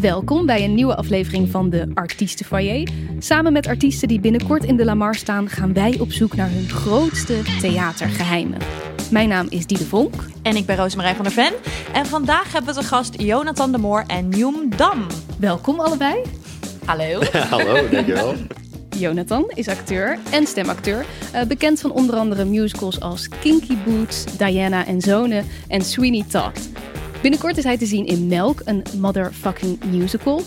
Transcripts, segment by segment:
Welkom bij een nieuwe aflevering van de Artiestenfoyer. Samen met artiesten die binnenkort in de Lamar staan, gaan wij op zoek naar hun grootste theatergeheimen. Mijn naam is Diede Vonk. En ik ben Rosemarijn van der Ven. En vandaag hebben we te gast Jonathan de Moor en Njoem Dam. Welkom allebei. Hallo. Hallo, dankjewel. Jonathan is acteur en stemacteur. eh, bekend van onder andere musicals als Kinky Boots, Diana en Zonen en Sweeney Todd. Binnenkort is hij te zien in Melk, een motherfucking musical.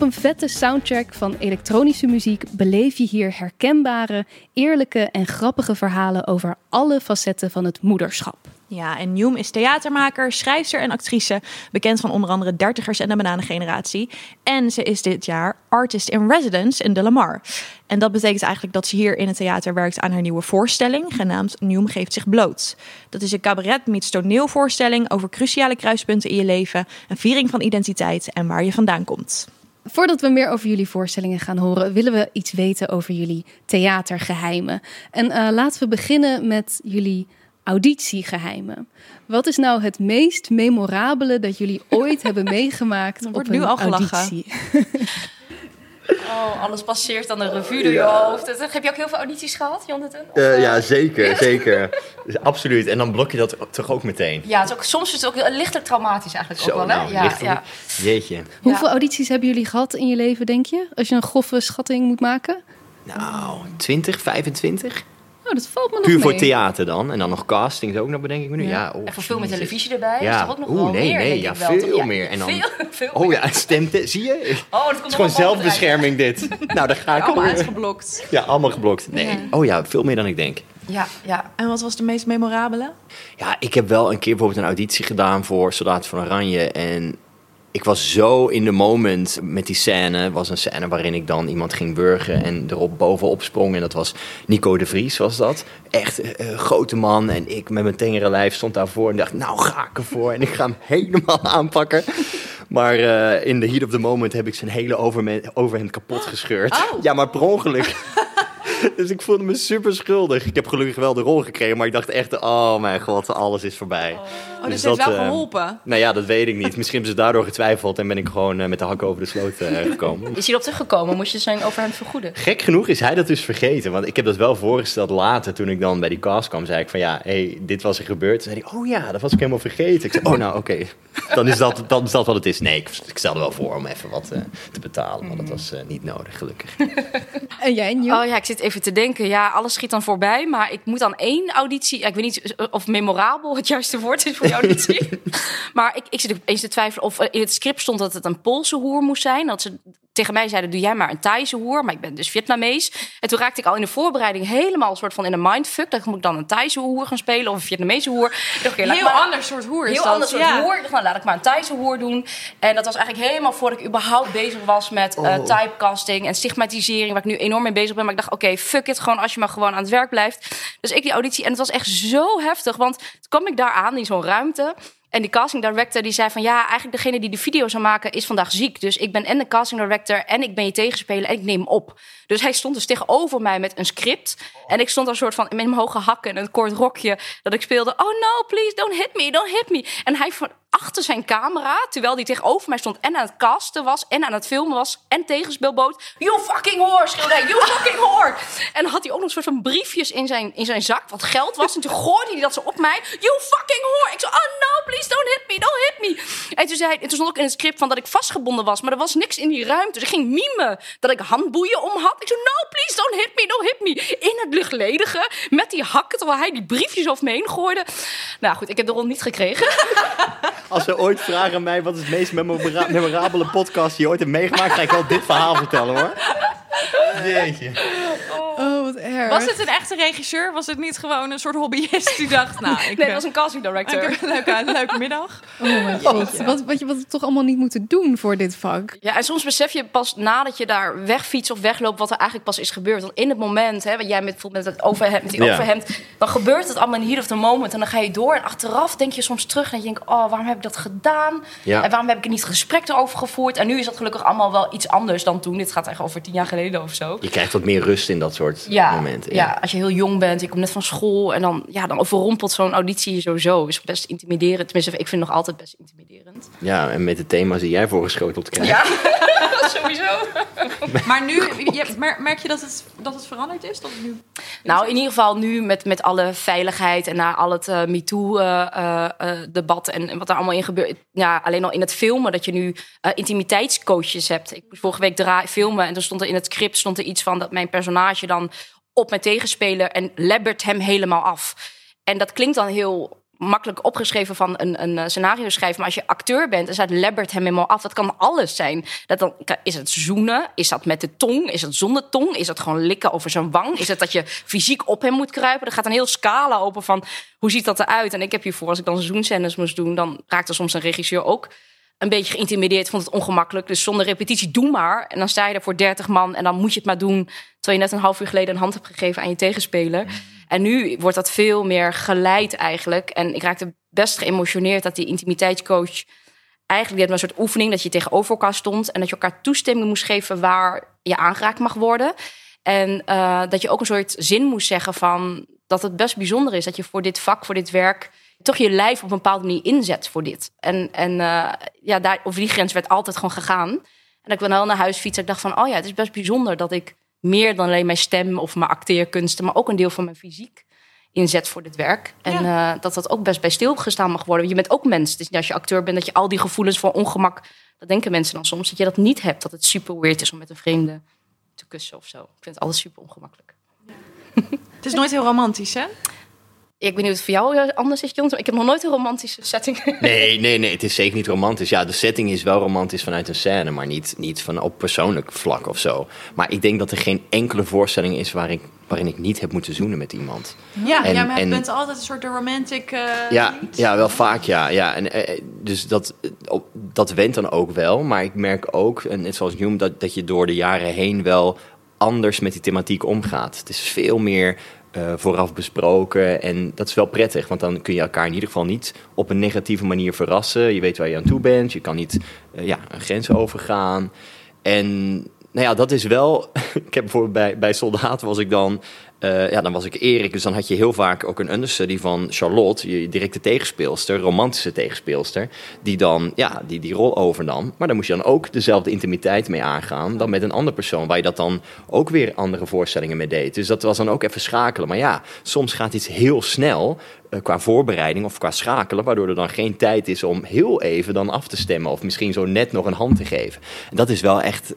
Op een vette soundtrack van elektronische muziek beleef je hier herkenbare, eerlijke en grappige verhalen over alle facetten van het moederschap. Ja, en Njoem is theatermaker, schrijfster en actrice. Bekend van onder andere Dertigers en de Bananengeneratie. En ze is dit jaar artist in residence in De Lamar. En dat betekent eigenlijk dat ze hier in het theater werkt aan haar nieuwe voorstelling, genaamd Njoem geeft zich bloot. Dat is een cabaret meets toneelvoorstelling over cruciale kruispunten in je leven, een viering van identiteit en waar je vandaan komt. Voordat we meer over jullie voorstellingen gaan horen, willen we iets weten over jullie theatergeheimen. En eh, laten we beginnen met jullie auditiegeheimen. Wat is nou het meest memorabele dat jullie ooit hebben meegemaakt op wordt een nu al gelachen. auditie? Oh, alles passeert dan een revue door je hoofd. Dat- Heb je ook heel veel audities gehad, Jonathan? Eh, eh, ja, zeker, zeker. Dus absoluut. En dan blok je dat toch ook meteen. Ja, het is ook, soms is het ook heel- lichtelijk traumatisch eigenlijk ook wel, hè? nou, ja, lichtelijk. ja. Jeetje. Hoeveel audities hebben jullie gehad in je leven, denk je? Als je een grove schatting moet maken? Nou, 20, 25? Oh, dat valt me nog Puur mee. voor theater dan. En dan nog castings ook nog, bedenk ik me nu. Ja. Ja, oh, En voor film jezus. televisie erbij Ja. is toch ook nog Oeh, wel nee, meer, nee, ja, wel. veel meer. En dan- Veel, veel Oh ja, stemte. Zie je? Oh, dat komt Het is gewoon zelfbescherming dit. Nou, daar ga ik Allemaal uitgeblokt. Ja, allemaal geblokt. Nee. Oh ja, veel meer dan ik denk. Ja, ja. En wat was de meest memorabele? Ja, ik heb wel een keer bijvoorbeeld een auditie gedaan voor Soldaat van Oranje. En ik was zo in de moment met die scène. Was een scène waarin ik dan iemand ging burgen en erop bovenop sprong. En dat was Nico de Vries, was dat. Echt een eh, grote man. En ik met mijn tengere lijf stond daarvoor en dacht, nou ga ik ervoor. En ik ga hem helemaal aanpakken. Maar eh, in de heat of the moment heb ik zijn hele overhemd kapot gescheurd. Oh. Ja, maar per ongeluk. Dus ik voelde me super schuldig. Ik heb gelukkig wel de rol gekregen, maar ik dacht echt, oh mijn god, alles is voorbij. Oh, dus, het heeft wel eh, geholpen. nou ja, dat weet ik niet. Misschien hebben ze daardoor getwijfeld en ben ik gewoon eh, met de hak over de sloot eh, gekomen. Is hij erop teruggekomen? Moest je zijn overhemd vergoeden? Gek genoeg is hij dat dus vergeten. Want ik heb dat wel voorgesteld later toen ik dan bij die cast kwam. Zei ik van ja, hey, dit was er gebeurd. Toen zei hij, oh ja, dat was ik helemaal vergeten. Ik zei, oh nou oké, dan, is dat, dan is dat wat het is. Nee, ik, ik stelde wel voor om even wat eh, te betalen. Maar dat was eh, niet nodig, gelukkig. En jij, Nieuw? Oh ja, ik zit even te denken. Ja, alles schiet dan voorbij. Maar ik moet aan één auditie... Ik weet niet of memorabel het juiste woord is voor die auditie. maar ik, ik zit eens te twijfelen of in het script stond dat het een Poolse hoer moest zijn. Dat ze tegen mij zeiden, doe jij maar een Thaise hoer. Maar ik ben dus Vietnamees. En toen raakte ik al in de voorbereiding helemaal een soort van in een mindfuck. Dan moet ik dan een Thaise hoer gaan spelen of een Vietnamese hoer. Dacht, oké, laat Heel maar- ander soort hoer is Heel dat. ander soort Ja. hoer. Ik dacht, nou, laat ik maar een Thaise hoer doen. En dat was eigenlijk helemaal voordat ik überhaupt bezig was met eh, Oh. typecasting en stigmatisering, waar ik nu enorm mee bezig ben. Maar ik dacht, oké, fuck it, gewoon als je maar gewoon aan het werk blijft. Dus ik die auditie, en het was echt zo heftig, want toen kwam ik daar aan in zo'n ruimte. En die casting director die zei van ja, eigenlijk degene die de video zou maken is vandaag ziek. Dus ik ben en de casting director en ik ben je tegenspeler en ik neem op. Dus hij stond dus tegenover mij met een script. En ik stond er soort van met mijn hoge hakken en een kort rokje dat ik speelde. Oh no, please don't hit me, don't hit me. En hij achter zijn camera, terwijl hij tegenover mij stond en aan het casten was en aan het filmen was en tegenspeelboot. You fucking whore, schreeuwde hij. You fucking whore. En had hij ook nog een soort van briefjes in zijn, in zijn zak, wat geld was. En toen gooide hij dat zo op mij. You fucking whore. Ik zei, oh no, please don't hit me, don't hit me. En toen, zei, en toen stond ook in het script van dat ik vastgebonden was, maar er was niks in die ruimte. Dus ik ging mimen dat ik handboeien om had. Ik zei, no, please don't hit me, don't hit me. In het luchtledige, met die hakken, terwijl hij die briefjes over me heen gooide. Nou goed, ik heb de rol niet gekregen. Als ze ooit vragen aan mij wat is het meest memora- memorabele podcast die je ooit hebt meegemaakt, ga ik wel dit verhaal vertellen hoor. Jeetje. Oh, wat erg. Was het een echte regisseur? Was het niet gewoon een soort hobbyist die dacht, nou, ik, Nee, eh, dat was een casting ik director. heb een leuke, een leuke middag. Oh mijn god. Wat, wat, je, wat we toch allemaal niet moeten doen voor dit vak. Ja, en soms besef je pas nadat je daar wegfietst of wegloopt wat er eigenlijk pas is gebeurd. Want in het moment, hè, wat jij met, met, het overhemd, met die Ja. overhemd, dan gebeurt het allemaal in heat of the moment. En dan ga je door en achteraf denk je soms terug en je denkt, oh, waarom heb ik dat gedaan? Ja. En waarom heb ik er niet gesprek erover gevoerd? En nu is dat gelukkig allemaal wel iets anders dan toen. Dit gaat echt over tien jaar geleden of zo. Je krijgt wat meer rust in dat soort Ja, Ja, als je heel jong bent, je komt net van school en dan, ja, dan overrompelt zo'n auditie je sowieso. Is best intimiderend. Tenminste, ik vind het nog altijd best intimiderend. Ja, en met de thema's die jij voorgeschoteld krijgt. Ja, sowieso. Maar nu, je, mer- merk je dat het, dat het veranderd is? Dat het nu... Nou, in ieder geval nu met, met alle veiligheid en na al het eh, MeToo-debat en, en wat er allemaal in gebeurt. Ja, alleen al in het filmen dat je nu eh, intimiteitscoaches hebt. Ik moest vorige week filmen en er stond er in het script stond er iets van dat mijn personage dan op mijn tegenspeler en lebbert hem helemaal af. En dat klinkt dan heel makkelijk opgeschreven van een, een eh, scenario schrijven. Maar als je acteur bent en staat lebbert hem helemaal af. Dat kan alles zijn. Dat dan, is het zoenen? Is dat met de tong? Is het zonder tong? Is het gewoon likken over zijn wang? Is het dat je fysiek op hem moet kruipen? Er gaat een heel scala open van hoe ziet dat eruit? En ik heb hiervoor, als ik dan zoenscènes moest doen... dan raakte soms een regisseur ook een beetje geïntimideerd. Vond het ongemakkelijk. Dus zonder repetitie, doe maar. En dan sta je er voor 30 man en dan moet je het maar doen... terwijl je net een half uur geleden een hand hebt gegeven aan je tegenspeler... En nu wordt dat veel meer geleid eigenlijk. En ik raakte best geëmotioneerd dat die intimiteitscoach... eigenlijk deed een soort oefening dat je tegenover elkaar stond... en dat je elkaar toestemming moest geven waar je aangeraakt mag worden. En uh, dat je ook een soort zin moest zeggen van... dat het best bijzonder is dat je voor dit vak, voor dit werk... toch je lijf op een bepaalde manier inzet voor dit. En, en uh, ja, daar, over die grens werd altijd gewoon gegaan. En dat ik dan wel naar huis fiets en ik dacht van... oh ja, het is best bijzonder dat ik meer dan alleen mijn stem of mijn acteerkunsten, maar ook een deel van mijn fysiek inzet voor dit werk. En ja. uh, dat dat ook best bij stilgestaan mag worden. Je bent ook mens. Dus als je acteur bent, dat je al die gevoelens van ongemak, dat denken mensen dan soms, dat je dat niet hebt. Dat het super weird is om met een vreemde te kussen of zo. Ik vind het alles super ongemakkelijk. Het is nooit heel romantisch, hè? Ik weet niet of het voor jou anders is, Jons. Maar ik heb nog nooit een romantische setting. Nee, nee, nee. Het is zeker niet romantisch. Ja, de setting is wel romantisch vanuit een scène, maar niet, niet van op persoonlijk vlak of zo. Maar ik denk dat er geen enkele voorstelling is waar ik, waarin ik niet heb moeten zoenen met iemand. Ja, en, ja maar je bent altijd een soort de romantic. Uh, ja, ja, wel vaak, ja. ja. En, uh, dus dat, dat went dan ook wel. Maar ik merk ook, en net zoals Joem, dat, dat je door de jaren heen wel anders met die thematiek omgaat. Het is veel meer uh, vooraf besproken. En dat is wel prettig, want dan kun je elkaar in ieder geval niet op een negatieve manier verrassen. Je weet waar je aan toe bent, je kan niet uh, ja, een grens overgaan. En nou ja, dat is wel. ik heb bijvoorbeeld bij, bij Soldaten was ik dan. Uh, ja, dan was ik Erik, dus dan had je heel vaak ook een understudy van Charlotte, je directe tegenspeelster, romantische tegenspeelster, die dan ja, die, die rol overnam. Maar dan moest je dan ook dezelfde intimiteit mee aangaan dan met een andere persoon, waar je dat dan ook weer andere voorstellingen mee deed. Dus dat was dan ook even schakelen. Maar ja, soms gaat iets heel snel uh, qua voorbereiding of qua schakelen, waardoor er dan geen tijd is om heel even dan af te stemmen of misschien zo net nog een hand te geven. En dat is wel echt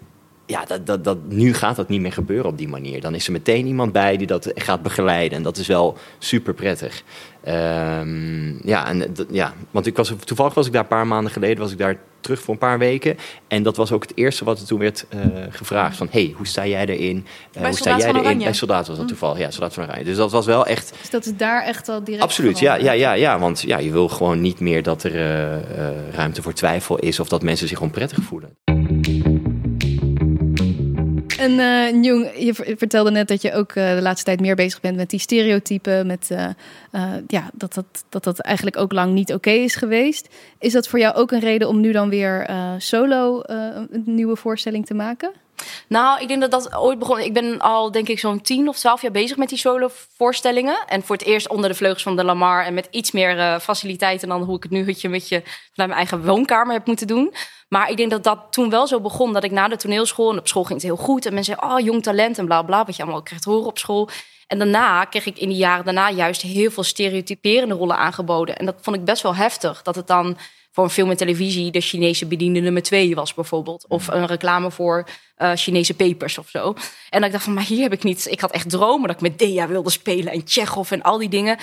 ja, dat, dat, dat, nu gaat dat niet meer gebeuren op die manier. Dan is er meteen iemand bij die dat gaat begeleiden. En dat is wel super prettig. Um, ja, en, ja, want ik was, toevallig was ik daar een paar maanden geleden, was ik daar terug voor een paar weken. En dat was ook het eerste wat er toen werd uh, gevraagd. Van, hey, hoe sta jij erin? Uh, hoe sta jij erin? Bij Soldaat was dat toevallig. Ja, Soldaat van Oranje. Dus dat was wel echt... Dus dat is daar echt al direct Absoluut, ja, ja, ja, ja. Want ja, je wil gewoon niet meer dat er uh, ruimte voor twijfel is... of dat mensen zich onprettig voelen. En uh, Jong, je vertelde net dat je ook uh, de laatste tijd meer bezig bent met die stereotypen. Met uh, ja, dat, dat, dat dat eigenlijk ook lang niet oké is geweest. Is dat voor jou ook een reden om nu dan weer solo een nieuwe voorstelling te maken? Nou, ik denk dat dat ooit begon. Ik ben al, denk ik, zo'n tien of twaalf jaar bezig met die solo-voorstellingen. En voor het eerst onder de vleugels van de Lamar. En met iets meer uh, faciliteiten dan hoe ik het nu een beetje vanuit mijn eigen woonkamer heb moeten doen. Maar ik denk dat dat toen wel zo begon. Dat ik na de toneelschool, en op school ging het heel goed. En mensen oh, jong talent en bla bla. Wat je allemaal krijgt horen op school. En daarna kreeg ik in die jaren daarna juist heel veel stereotyperende rollen aangeboden. En dat vond ik best wel heftig. Dat het dan voor een film en televisie de Chinese bediende nummer twee was bijvoorbeeld. Of een reclame voor uh, Chinese pepers of zo. En dat ik dacht van, maar hier heb ik niet... Ik had echt dromen dat ik met Dea wilde spelen en Tsjechov en al die dingen.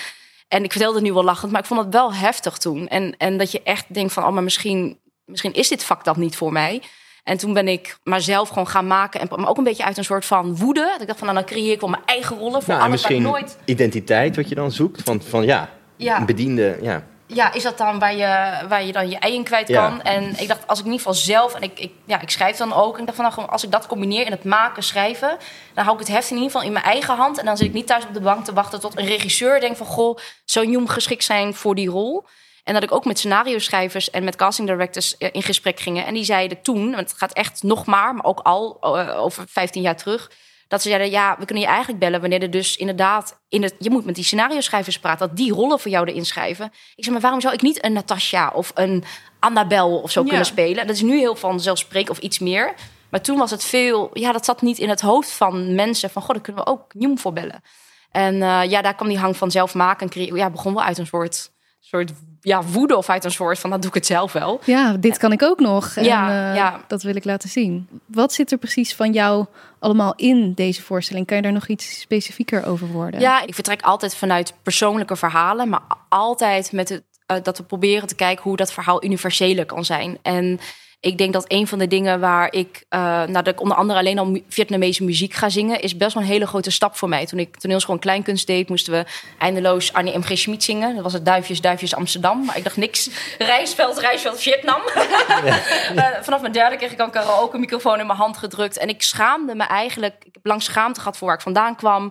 En ik vertelde het nu wel lachend, maar ik vond het wel heftig toen. En, en dat je echt denkt van, oh, maar misschien, misschien is dit vak dan niet voor mij. En toen ben ik maar zelf gewoon gaan maken. En maar ook een beetje uit een soort van woede. Dat ik dacht van, nou, dan creëer ik wel mijn eigen rollen. Voor nou, alles misschien nooit... identiteit wat je dan zoekt. Van, van ja, ja. een bediende, ja ja, is dat dan waar je, waar je dan je ei in kwijt kan? Ja. En ik dacht, als ik in ieder geval zelf, en ik, ik, ja, ik schrijf dan ook. En ik dacht van, nou, als ik dat combineer in het maken, schrijven, dan hou ik het heft in ieder geval in mijn eigen hand. En dan zit ik niet thuis op de bank te wachten tot een regisseur denkt van, goh, zou Jong geschikt zijn voor die rol? En dat ik ook met scenario schrijvers en met casting directors in gesprek ging. En die zeiden toen, want het gaat echt nog maar, maar ook al uh, over 15 jaar terug Dat ze zeiden, ja, we kunnen je eigenlijk bellen wanneer er dus inderdaad... In het, je moet met die scenario schrijvers praten, dat die rollen voor jou erin schrijven. Ik zeg, maar waarom zou ik niet een Natasha of een Annabel of zo Ja. kunnen spelen? Dat is nu heel vanzelfsprekend of iets meer. Maar toen was het veel, ja, dat zat niet in het hoofd van mensen. Van, god, daar kunnen we ook Nieuw voor bellen. En eh, ja, daar kwam die hang van zelf maken. En ja, begon wel uit een soort, soort ja, woede of uit een soort van, dat doe ik het zelf wel. Ja, dit kan ik ook nog. En, eh, ja. Dat wil ik laten zien. Wat zit er precies van jou allemaal in deze voorstelling? Kan je daar nog iets specifieker over worden? Ja, ik vertrek altijd vanuit persoonlijke verhalen, maar altijd met het, eh, dat we proberen te kijken hoe dat verhaal universeler kan zijn. En ik denk dat een van de dingen waar ik, nou, dat ik onder andere alleen al Vietnamese muziek ga zingen, is best wel een hele grote stap voor mij. Toen ik toneelschool kleinkunst deed, moesten we eindeloos Annie M. G. Schmid zingen. Dat was het Duifjes, Duifjes Amsterdam. Maar ik dacht niks. Rijsveld, Rijsveld, Vietnam. Eh, vanaf mijn derde kreeg ik een karaoke microfoon in mijn hand gedrukt. En ik schaamde me eigenlijk. Ik heb lang schaamte gehad voor waar ik vandaan kwam.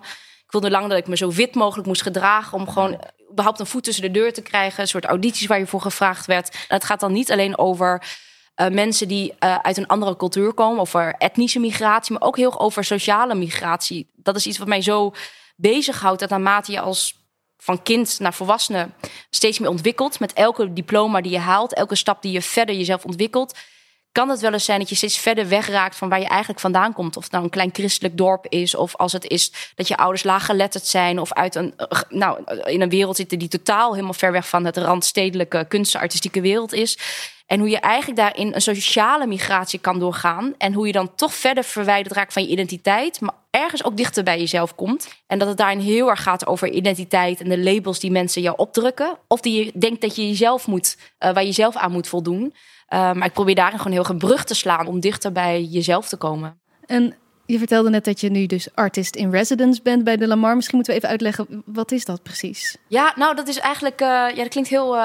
Ik wilde lang dat ik me zo wit mogelijk moest gedragen. Om gewoon überhaupt een voet tussen de deur te krijgen. Een soort audities waar je voor gevraagd werd. En het gaat dan niet alleen over eh, mensen die eh, uit een andere cultuur komen. Over etnische migratie. Maar ook heel over sociale migratie. Dat is iets wat mij zo bezighoudt. Dat naarmate je als van kind naar volwassene steeds meer ontwikkelt. Met elke diploma die je haalt, elke stap die je verder jezelf ontwikkelt, kan het wel eens zijn dat je steeds verder wegraakt van waar je eigenlijk vandaan komt. Of het nou een klein christelijk dorp is, of als het is dat je ouders laaggeletterd zijn, of uit een, eh, nou, in een wereld zitten die totaal helemaal ver weg van het randstedelijke kunstartistieke wereld is. En hoe je eigenlijk daarin een sociale migratie kan doorgaan. En hoe je dan toch verder verwijderd raakt van je identiteit. Maar ergens ook dichter bij jezelf komt. En dat het daarin heel erg gaat over identiteit en de labels die mensen jou opdrukken. Of die je denkt dat je jezelf moet, eh, waar je zelf aan moet voldoen. Eh, maar ik probeer daarin gewoon heel erg een brug te slaan om dichter bij jezelf te komen. En je vertelde net dat je nu dus artist in residence bent bij de Lamar. Misschien moeten we even uitleggen, wat is dat precies? Ja, nou, dat is eigenlijk. eh, ja, dat klinkt heel.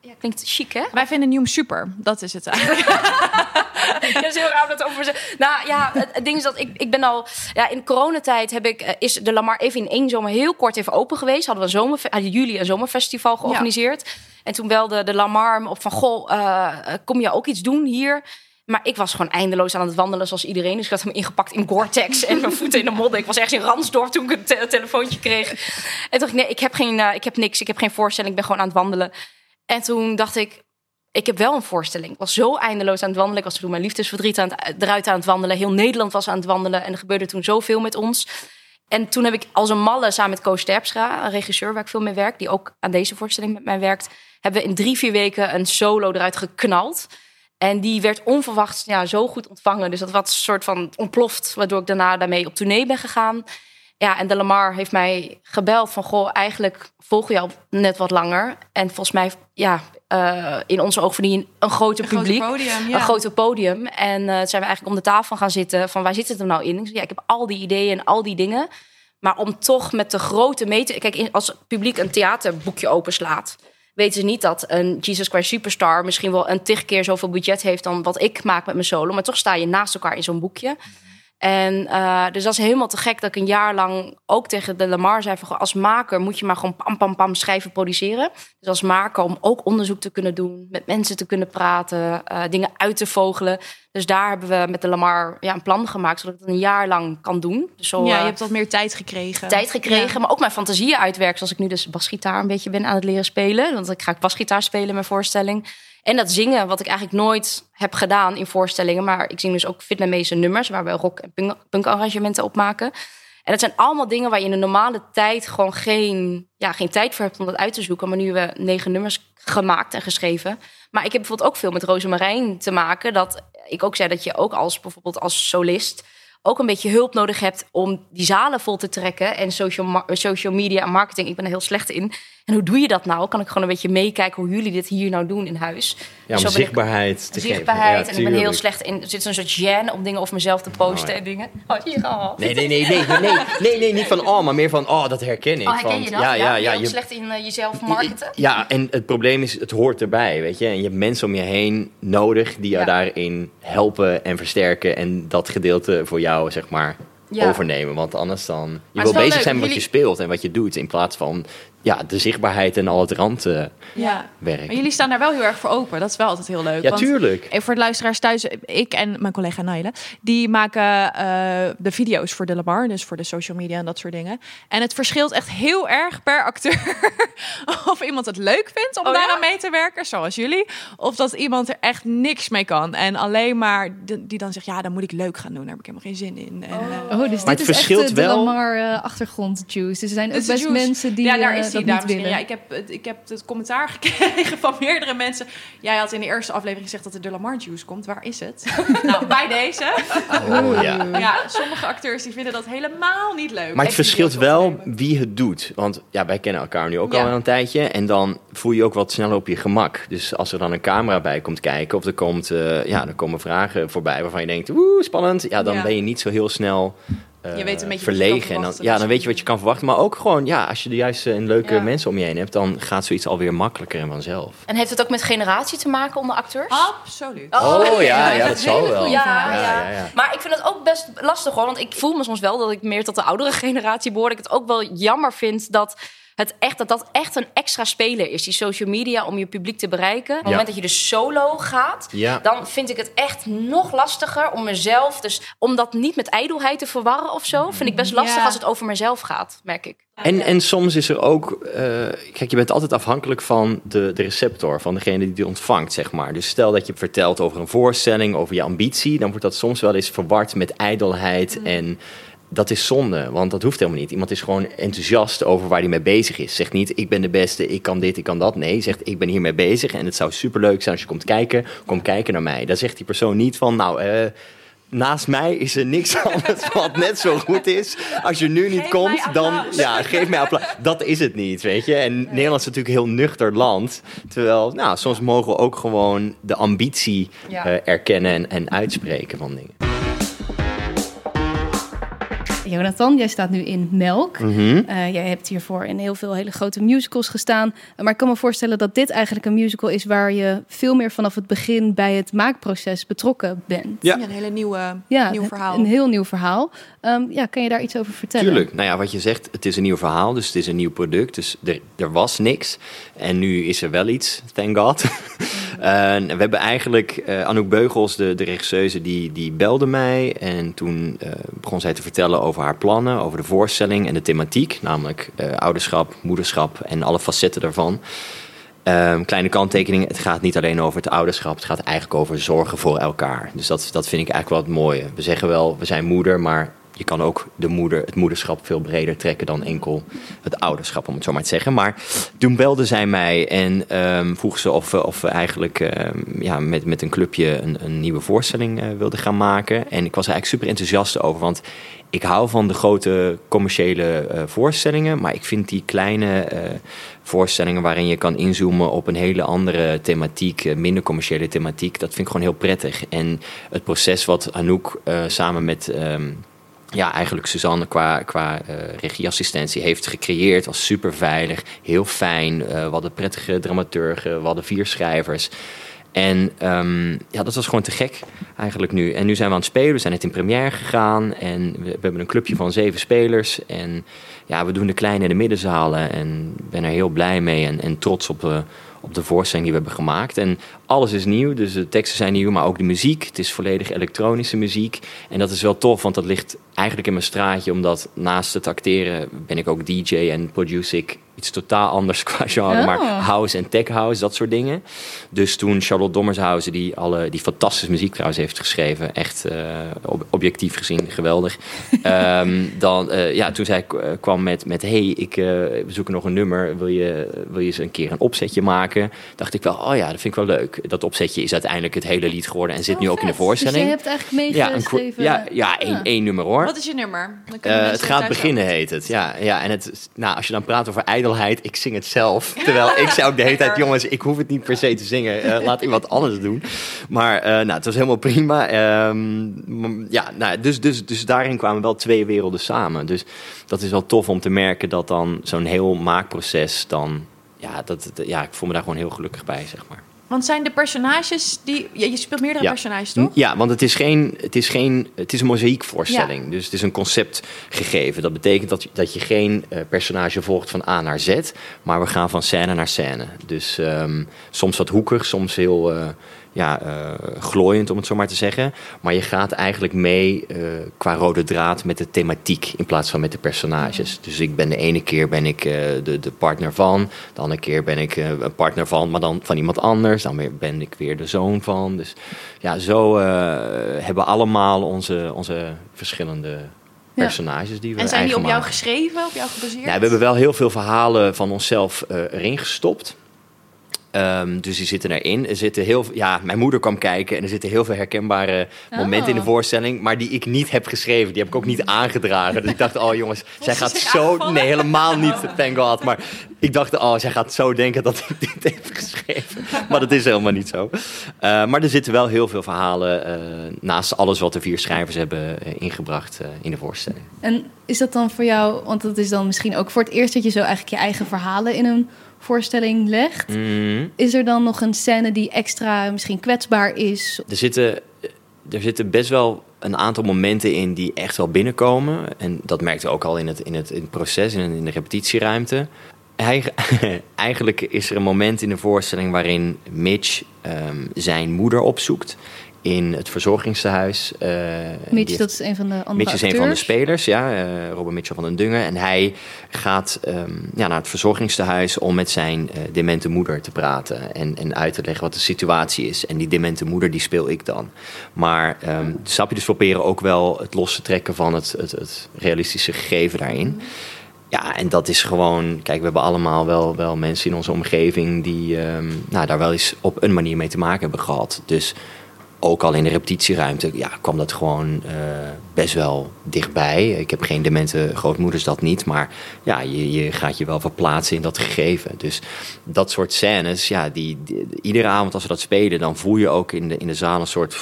Ja, klinkt chic, hè? Wij vinden Nieuw super. Dat is het eigenlijk. Ja, dat is heel raar dat over te Nou ja, het, het ding is dat ik, ik ben al... Ja, in coronatijd heb ik, eh, is de Lamar even in één zomer heel kort even open geweest. Hadden we een zomer, hadden jullie een zomerfestival georganiseerd. En toen belde de Lamar me op van... Goh, eh, kom je ook iets doen hier? Maar ik was gewoon eindeloos aan het wandelen zoals iedereen. Dus ik had hem ingepakt in Gore-Tex en mijn voeten in de modder. Ik was ergens in Ransdorp toen ik een te- telefoontje kreeg. En toen dacht ik, nee, ik heb, geen, eh, ik heb niks. Ik heb geen voorstelling. Ik ben gewoon aan het wandelen. En toen dacht ik, ik heb wel een voorstelling. Ik was zo eindeloos aan het wandelen. Ik was toen mijn liefdesverdriet aan het, eruit aan het wandelen. Heel Nederland was aan het wandelen. En er gebeurde toen zoveel met ons. En toen heb ik als een malle samen met Koos Terpstra, een regisseur waar ik veel mee werk, die ook aan deze voorstelling met mij werkt, hebben we in drie, vier weken een solo eruit geknald. En die werd onverwachts ja, zo goed ontvangen. Dus dat was een soort van ontploft, waardoor ik daarna daarmee op tournee ben gegaan. Ja, en de Lamar heeft mij gebeld van... goh, eigenlijk volgen we jou net wat langer. En volgens mij, ja, eh, in onze ogen verdien je een groter Een groot publiek. podium, ja. Een groter podium. En eh, zijn we eigenlijk om de tafel gaan zitten van... waar zit het er nou in? Ik zei, ja, ik heb al die ideeën en al die dingen. Maar om toch met de grote meter... Kijk, als het publiek een theaterboekje openslaat... weten ze niet dat een Jesus Christ Superstar... misschien wel een tig keer zoveel budget heeft... dan wat ik maak met mijn solo. Maar toch sta je naast elkaar in zo'n boekje. En eh, dus dat is helemaal te gek dat ik een jaar lang ook tegen de Lamar zei: van, als maker moet je maar gewoon pam, pam, pam schrijven, produceren. Dus als maker om ook onderzoek te kunnen doen, met mensen te kunnen praten, eh, dingen uit te vogelen. Dus daar hebben we met de Lamar ja, een plan gemaakt, zodat ik het een jaar lang kan doen. Dus zo, ja, je eh, hebt wat meer tijd gekregen. tijd gekregen, Ja. maar ook mijn fantasieën uitwerken. Zoals ik nu dus basgitaar een beetje ben aan het leren spelen. Want ik ga basgitaar spelen in mijn voorstelling. En dat zingen, wat ik eigenlijk nooit heb gedaan in voorstellingen. Maar ik zing dus ook Vietnamese nummers, waar we rock- en punk- punk-arrangementen op maken. En dat zijn allemaal dingen waar je in de normale tijd gewoon geen, ja, geen tijd voor hebt om dat uit te zoeken. Maar nu hebben we negen nummers gemaakt en geschreven. Maar ik heb bijvoorbeeld ook veel met Rosemarijn te maken. Dat ik ook zei dat je ook als bijvoorbeeld als solist ook een beetje hulp nodig hebt om die zalen vol te trekken. En social, social media en marketing, ik ben er heel slecht in. En hoe doe je dat nou? Kan ik gewoon een beetje meekijken hoe jullie dit hier nou doen in huis? Ja, Dus om zo ben ik- zichtbaarheid te zichtbaarheid. geven. en ik ben heel slecht in. Er zit een soort gêne om dingen over mezelf te posten Oh, ja. en dingen. Oh, hier, oh. Nee, nee, nee, nee, nee, nee, nee, niet van oh, maar meer van oh, dat herken ik. Oh, herken je dat? Ja, ja, ja. je ook je- slecht in eh, jezelf marketen? Ja, en het probleem is, het hoort erbij, weet je. En je hebt mensen om je heen nodig die jou daarin helpen en versterken. En dat gedeelte voor jou, zeg maar, Ja. overnemen. Want anders dan... Je wil bezig leuk, zijn met wat je speelt en wat je doet. In plaats van ja, de zichtbaarheid en al het randwerk. Ja. Maar jullie staan daar wel heel erg voor open. Dat is wel altijd heel leuk. Ja, want- tuurlijk. Even voor de luisteraars thuis, ik en mijn collega Naile, die maken eh, de video's voor de Lamar, dus voor de social media en dat soort dingen. En het verschilt echt heel erg per acteur of iemand het leuk vindt om Oh, ja? daaraan mee te werken, zoals jullie, of dat iemand er echt niks mee kan en alleen maar de- die dan zegt, ja, dan moet ik leuk gaan doen, daar heb ik helemaal geen zin in. En, eh, Oh, dus Maar dit het is verschilt echt de wel- Lamar eh, achtergrond juice. Dus er zijn ook best juice. mensen die ja, daar eh, is dames en willen. heren. Ja, ik heb, het, ik heb het commentaar gekregen van meerdere mensen. Jij had in de eerste aflevering gezegd dat er de Lamar Juice komt. Waar is het? nou, bij deze. Oh, ja. Ja, sommige acteurs die vinden dat helemaal niet leuk. Maar het verschilt wel opnemen. wie het doet. Want ja, wij kennen elkaar nu ook Ja. al een tijdje. En dan voel je je ook wat sneller op je gemak. Dus als er dan een camera bij komt kijken... of er, komt, eh, ja, er komen vragen voorbij waarvan je denkt... woe, spannend. Ja, dan Ja. ben je niet zo heel snel... eh, Je weet een beetje wat je kan verlegen. En dan, ja, dan weet je wat je kan verwachten. Maar ook gewoon, ja, als je de juiste en leuke Ja. mensen om je heen hebt... dan gaat zoiets alweer makkelijker en vanzelf. En heeft het ook met generatie te maken onder acteurs? Absoluut. Oh, ja, ja, dat zal wel. goeie Ja, vraag. ja, Ja, ja, ja. Maar ik vind het ook best lastig hoor. Want ik voel me soms wel dat ik meer tot de oudere generatie behoor. Dat ik het ook wel jammer vind dat het echt, dat, dat echt een extra speler is. Die social media om je publiek te bereiken. Op het Ja. moment dat je dus solo gaat. Ja. Dan vind ik het echt nog lastiger om mezelf. Dus om dat niet met ijdelheid te verwarren of zo. Vind ik best lastig Ja. als het over mezelf gaat, merk ik. En, en soms is er ook, eh, kijk, je bent altijd afhankelijk van de, de receptor, van degene die die ontvangt, zeg maar. Dus stel dat je vertelt over een voorstelling, over je ambitie, dan wordt dat soms wel eens verward met ijdelheid en dat is zonde, want dat hoeft helemaal niet. Iemand is gewoon enthousiast over waar hij mee bezig is. Zegt niet, ik ben de beste, ik kan dit, ik kan dat. Nee, zegt, ik ben hiermee bezig en het zou superleuk zijn als je komt kijken. Kom kijken naar mij. Dan zegt die persoon niet van, nou, eh, naast mij is er niks anders wat net zo goed is. Als je nu niet Geef komt, dan ja, geef mij applaus. Dat is het niet, weet je. En Nederland is natuurlijk een heel nuchter land. Terwijl, nou, soms mogen we ook gewoon de ambitie Ja. eh, erkennen en, en uitspreken van dingen. Jonathan, jij staat nu in Melk. Mhm. Eh, jij hebt hiervoor in heel veel hele grote musicals gestaan. Maar ik kan me voorstellen dat dit eigenlijk een musical is waar je veel meer vanaf het begin bij het maakproces betrokken bent. Ja. Ja, een hele nieuwe, Ja, nieuw verhaal. Een heel nieuw verhaal. Ehm, ja, kan je daar iets over vertellen? Tuurlijk. Nou ja, wat je zegt, het is een nieuw verhaal, dus het is een nieuw product. Dus er, er was niks. En nu is er wel iets, thank God. En we hebben eigenlijk, eh, Anouk Beugels, de, de regisseuse, die, die belde mij. En toen eh, begon zij te vertellen over haar plannen, over de voorstelling en de thematiek. Namelijk eh, ouderschap, moederschap en alle facetten daarvan. Ehm, kleine kanttekening, het gaat niet alleen over het ouderschap. Het gaat eigenlijk over zorgen voor elkaar. Dus dat, dat vind ik eigenlijk wel het mooie. We zeggen wel, we zijn moeder, maar je kan ook de moeder, het moederschap veel breder trekken dan enkel het ouderschap, om het zo maar te zeggen. Maar toen belde zij mij en ehm, vroeg ze of we, of eigenlijk ehm, ja, met, met een clubje een, een nieuwe voorstelling eh, wilden gaan maken. En ik was er eigenlijk super enthousiast over, want ik hou van de grote commerciële eh, voorstellingen, maar ik vind die kleine eh, voorstellingen waarin je kan inzoomen op een hele andere thematiek, minder commerciële thematiek, dat vind ik gewoon heel prettig. En het proces wat Anouk samen met ehm, ja, eigenlijk Suzanne qua, qua eh, regieassistentie heeft gecreëerd. Was super veilig, heel fijn. Eh, we hadden prettige dramaturgen, we hadden vier schrijvers. En ehm, ja, dat was gewoon te gek eigenlijk nu. En nu zijn we aan het spelen, we zijn net in première gegaan. En we, hebben een clubje van zeven spelers. En ja, we doen de kleine en de middenzalen. En ben er heel blij mee en, en trots op, eh, op de voorstelling die we hebben gemaakt. En alles is nieuw, dus de teksten zijn nieuw, maar ook de muziek. Het is volledig elektronische muziek. En dat is wel tof, want dat ligt eigenlijk in mijn straatje. Omdat naast het acteren ben ik ook DJ en produce ik iets totaal anders qua genre. Oh. Maar house en tech house, dat soort dingen. Dus toen Charlotte Dommershausen, die, alle, die fantastische muziek trouwens heeft geschreven. Echt eh, ob- objectief gezien geweldig. Ehm, dan, eh, ja, toen zij eh, kwam met, met hey, ik, we zoeken nog een nummer. Wil je, wil je eens een keer een opzetje maken? Dacht ik wel, oh ja, dat vind ik wel leuk. Dat opzetje is uiteindelijk het hele lied geworden en zit nu ook in de Dus je voorstelling. hebt eigenlijk ja, een, meegeschreven. ja, ja, één, Ja. één nummer hoor. Wat is je nummer? Dan Eh, het gaat beginnen, heet het. Ja, ja en het, nou, als je dan praat over ijdelheid, ik zing het zelf. Terwijl ik zei ook de hele tijd, jongens, ik hoef het niet per se te zingen. Eh, laat iemand anders doen. Maar eh, nou, het was helemaal prima. Ehm, ja, nou, dus, dus, dus daarin kwamen wel twee werelden samen. Dus dat is wel tof om te merken dat dan zo'n heel maakproces dan... Ja, dat- ja, ik voel me daar gewoon heel gelukkig bij, zeg maar. Want zijn de personages die... Ja, je speelt meerdere Ja. personages, toch? Ja, want het is, geen, het is, geen, het is een mozaïekvoorstelling. Dus het is een concept gegeven. Dat betekent dat, je- dat je geen eh, personage volgt van A naar Z, maar we gaan van scène naar scène. Dus ehm, soms wat hoekig, soms heel eh, ja, eh, glooiend, om het zo maar te zeggen. Maar je gaat eigenlijk mee eh, qua rode draad met de thematiek in plaats van met de personages. Dus ik ben de ene keer ben ik eh, de, de partner van, de andere keer ben ik een partner van, maar dan van iemand anders. Dan weer ben ik weer de zoon van. Dus ja, zo hebben we allemaal onze, onze verschillende personages die we En zijn die op jou geschreven, op jou gebaseerd? Ja, we hebben wel heel veel verhalen van onszelf erin gestopt. Ehm, dus die zitten erin. Er zitten heel, ja, mijn moeder kwam kijken en er zitten heel veel herkenbare momenten in de Oh. voorstelling, maar die ik niet heb geschreven. Die heb ik ook niet aangedragen. Dus ik dacht, oh jongens, zij gaat zo. Nee, helemaal niet, thank God. Maar ik dacht, oh, zij gaat zo denken dat ik dit heb geschreven. Maar dat is helemaal niet zo. Eh, maar er zitten wel heel veel verhalen eh, naast alles wat de vier schrijvers hebben eh, ingebracht in de voorstelling. En is dat dan voor jou, want dat is dan misschien ook voor het eerst dat je zo eigenlijk je eigen verhalen in een voorstelling legt. Mhm. Is er dan nog een scène die extra misschien kwetsbaar is? Er zitten, er zitten best wel een aantal momenten in die echt wel binnenkomen. En dat merkte ook al in het, in het, in het proces, in, in de repetitieruimte. Eigenlijk is er een moment in de voorstelling waarin Mitch ehm, zijn moeder opzoekt in het verzorgingstehuis. Eh, die Mitch, heeft- dat is een van de andere Mitch is een van de spelers, ja, eh Robert Mitchell van den Dungen. En hij gaat ehm, ja, naar het verzorgingstehuis om met zijn eh, demente moeder te praten. En, en uit te leggen wat de situatie is. En die demente moeder, die speel ik dan. Maar ehm snap je, dus proberen ook wel het los te trekken van het, het, het realistische gegeven daarin. Ja, en dat is gewoon... Kijk, we hebben allemaal wel, wel mensen in onze omgeving... die ehm, nou, daar wel eens op een manier mee te maken hebben gehad. Dus ook al in de repetitieruimte ja, kwam dat gewoon eh, best wel dichtbij. Ik heb geen demente grootmoeders, dat niet. Maar ja, je, je gaat je wel verplaatsen in dat gegeven. Dus dat soort scènes, ja, die, iedere avond als we dat spelen... dan voel je ook in de, in de zaal een soort...